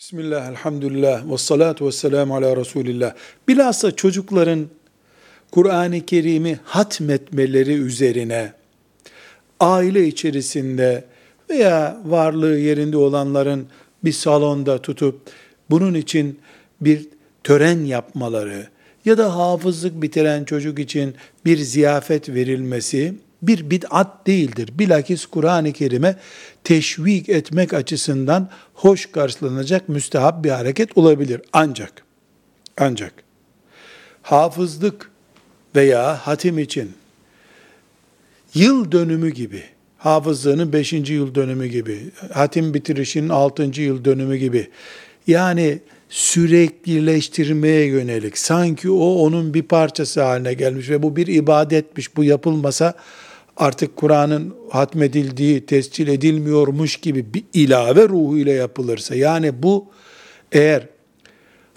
Bismillah, elhamdülillah, ve salatu ve selamu ala Resulillah. Bilhassa çocukların Kur'an-ı Kerim'i hatmetmeleri üzerine aile içerisinde veya varlığı yerinde olanların bir salonda tutup bunun için bir tören yapmaları ya da hafızlık bitiren çocuk için bir ziyafet verilmesi bir bid'at değildir. Bilakis Kur'an-ı Kerim'e teşvik etmek açısından hoş karşılanacak müstehap bir hareket olabilir. Ancak, ancak hafızlık veya hatim için yıl dönümü gibi, hafızlığının 5. yıl dönümü gibi, hatim bitirişinin 6. yıl dönümü gibi, yani süreklileştirmeye yönelik, sanki o onun bir parçası haline gelmiş ve bu bir ibadetmiş, bu yapılmasa artık Kur'an'ın hatmedildiği, tescil edilmiyormuş gibi bir ilave ruhu ile yapılırsa, yani bu eğer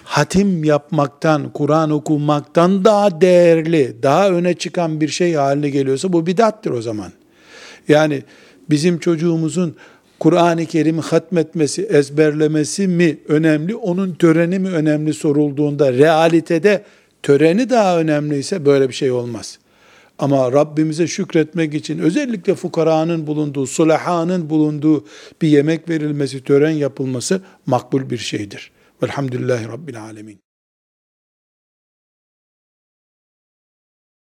hatim yapmaktan, Kur'an okumaktan daha değerli, daha öne çıkan bir şey haline geliyorsa bu bidattır o zaman. Yani bizim çocuğumuzun Kur'an-ı Kerim'i hatmetmesi, ezberlemesi mi önemli, onun töreni mi önemli sorulduğunda realitede töreni daha önemliyse böyle bir şey olmaz. Ama Rabbimize şükretmek için özellikle fukaranın bulunduğu, sulahanın bulunduğu bir yemek verilmesi, tören yapılması makbul bir şeydir. Velhamdülillahi Rabbil Alemin.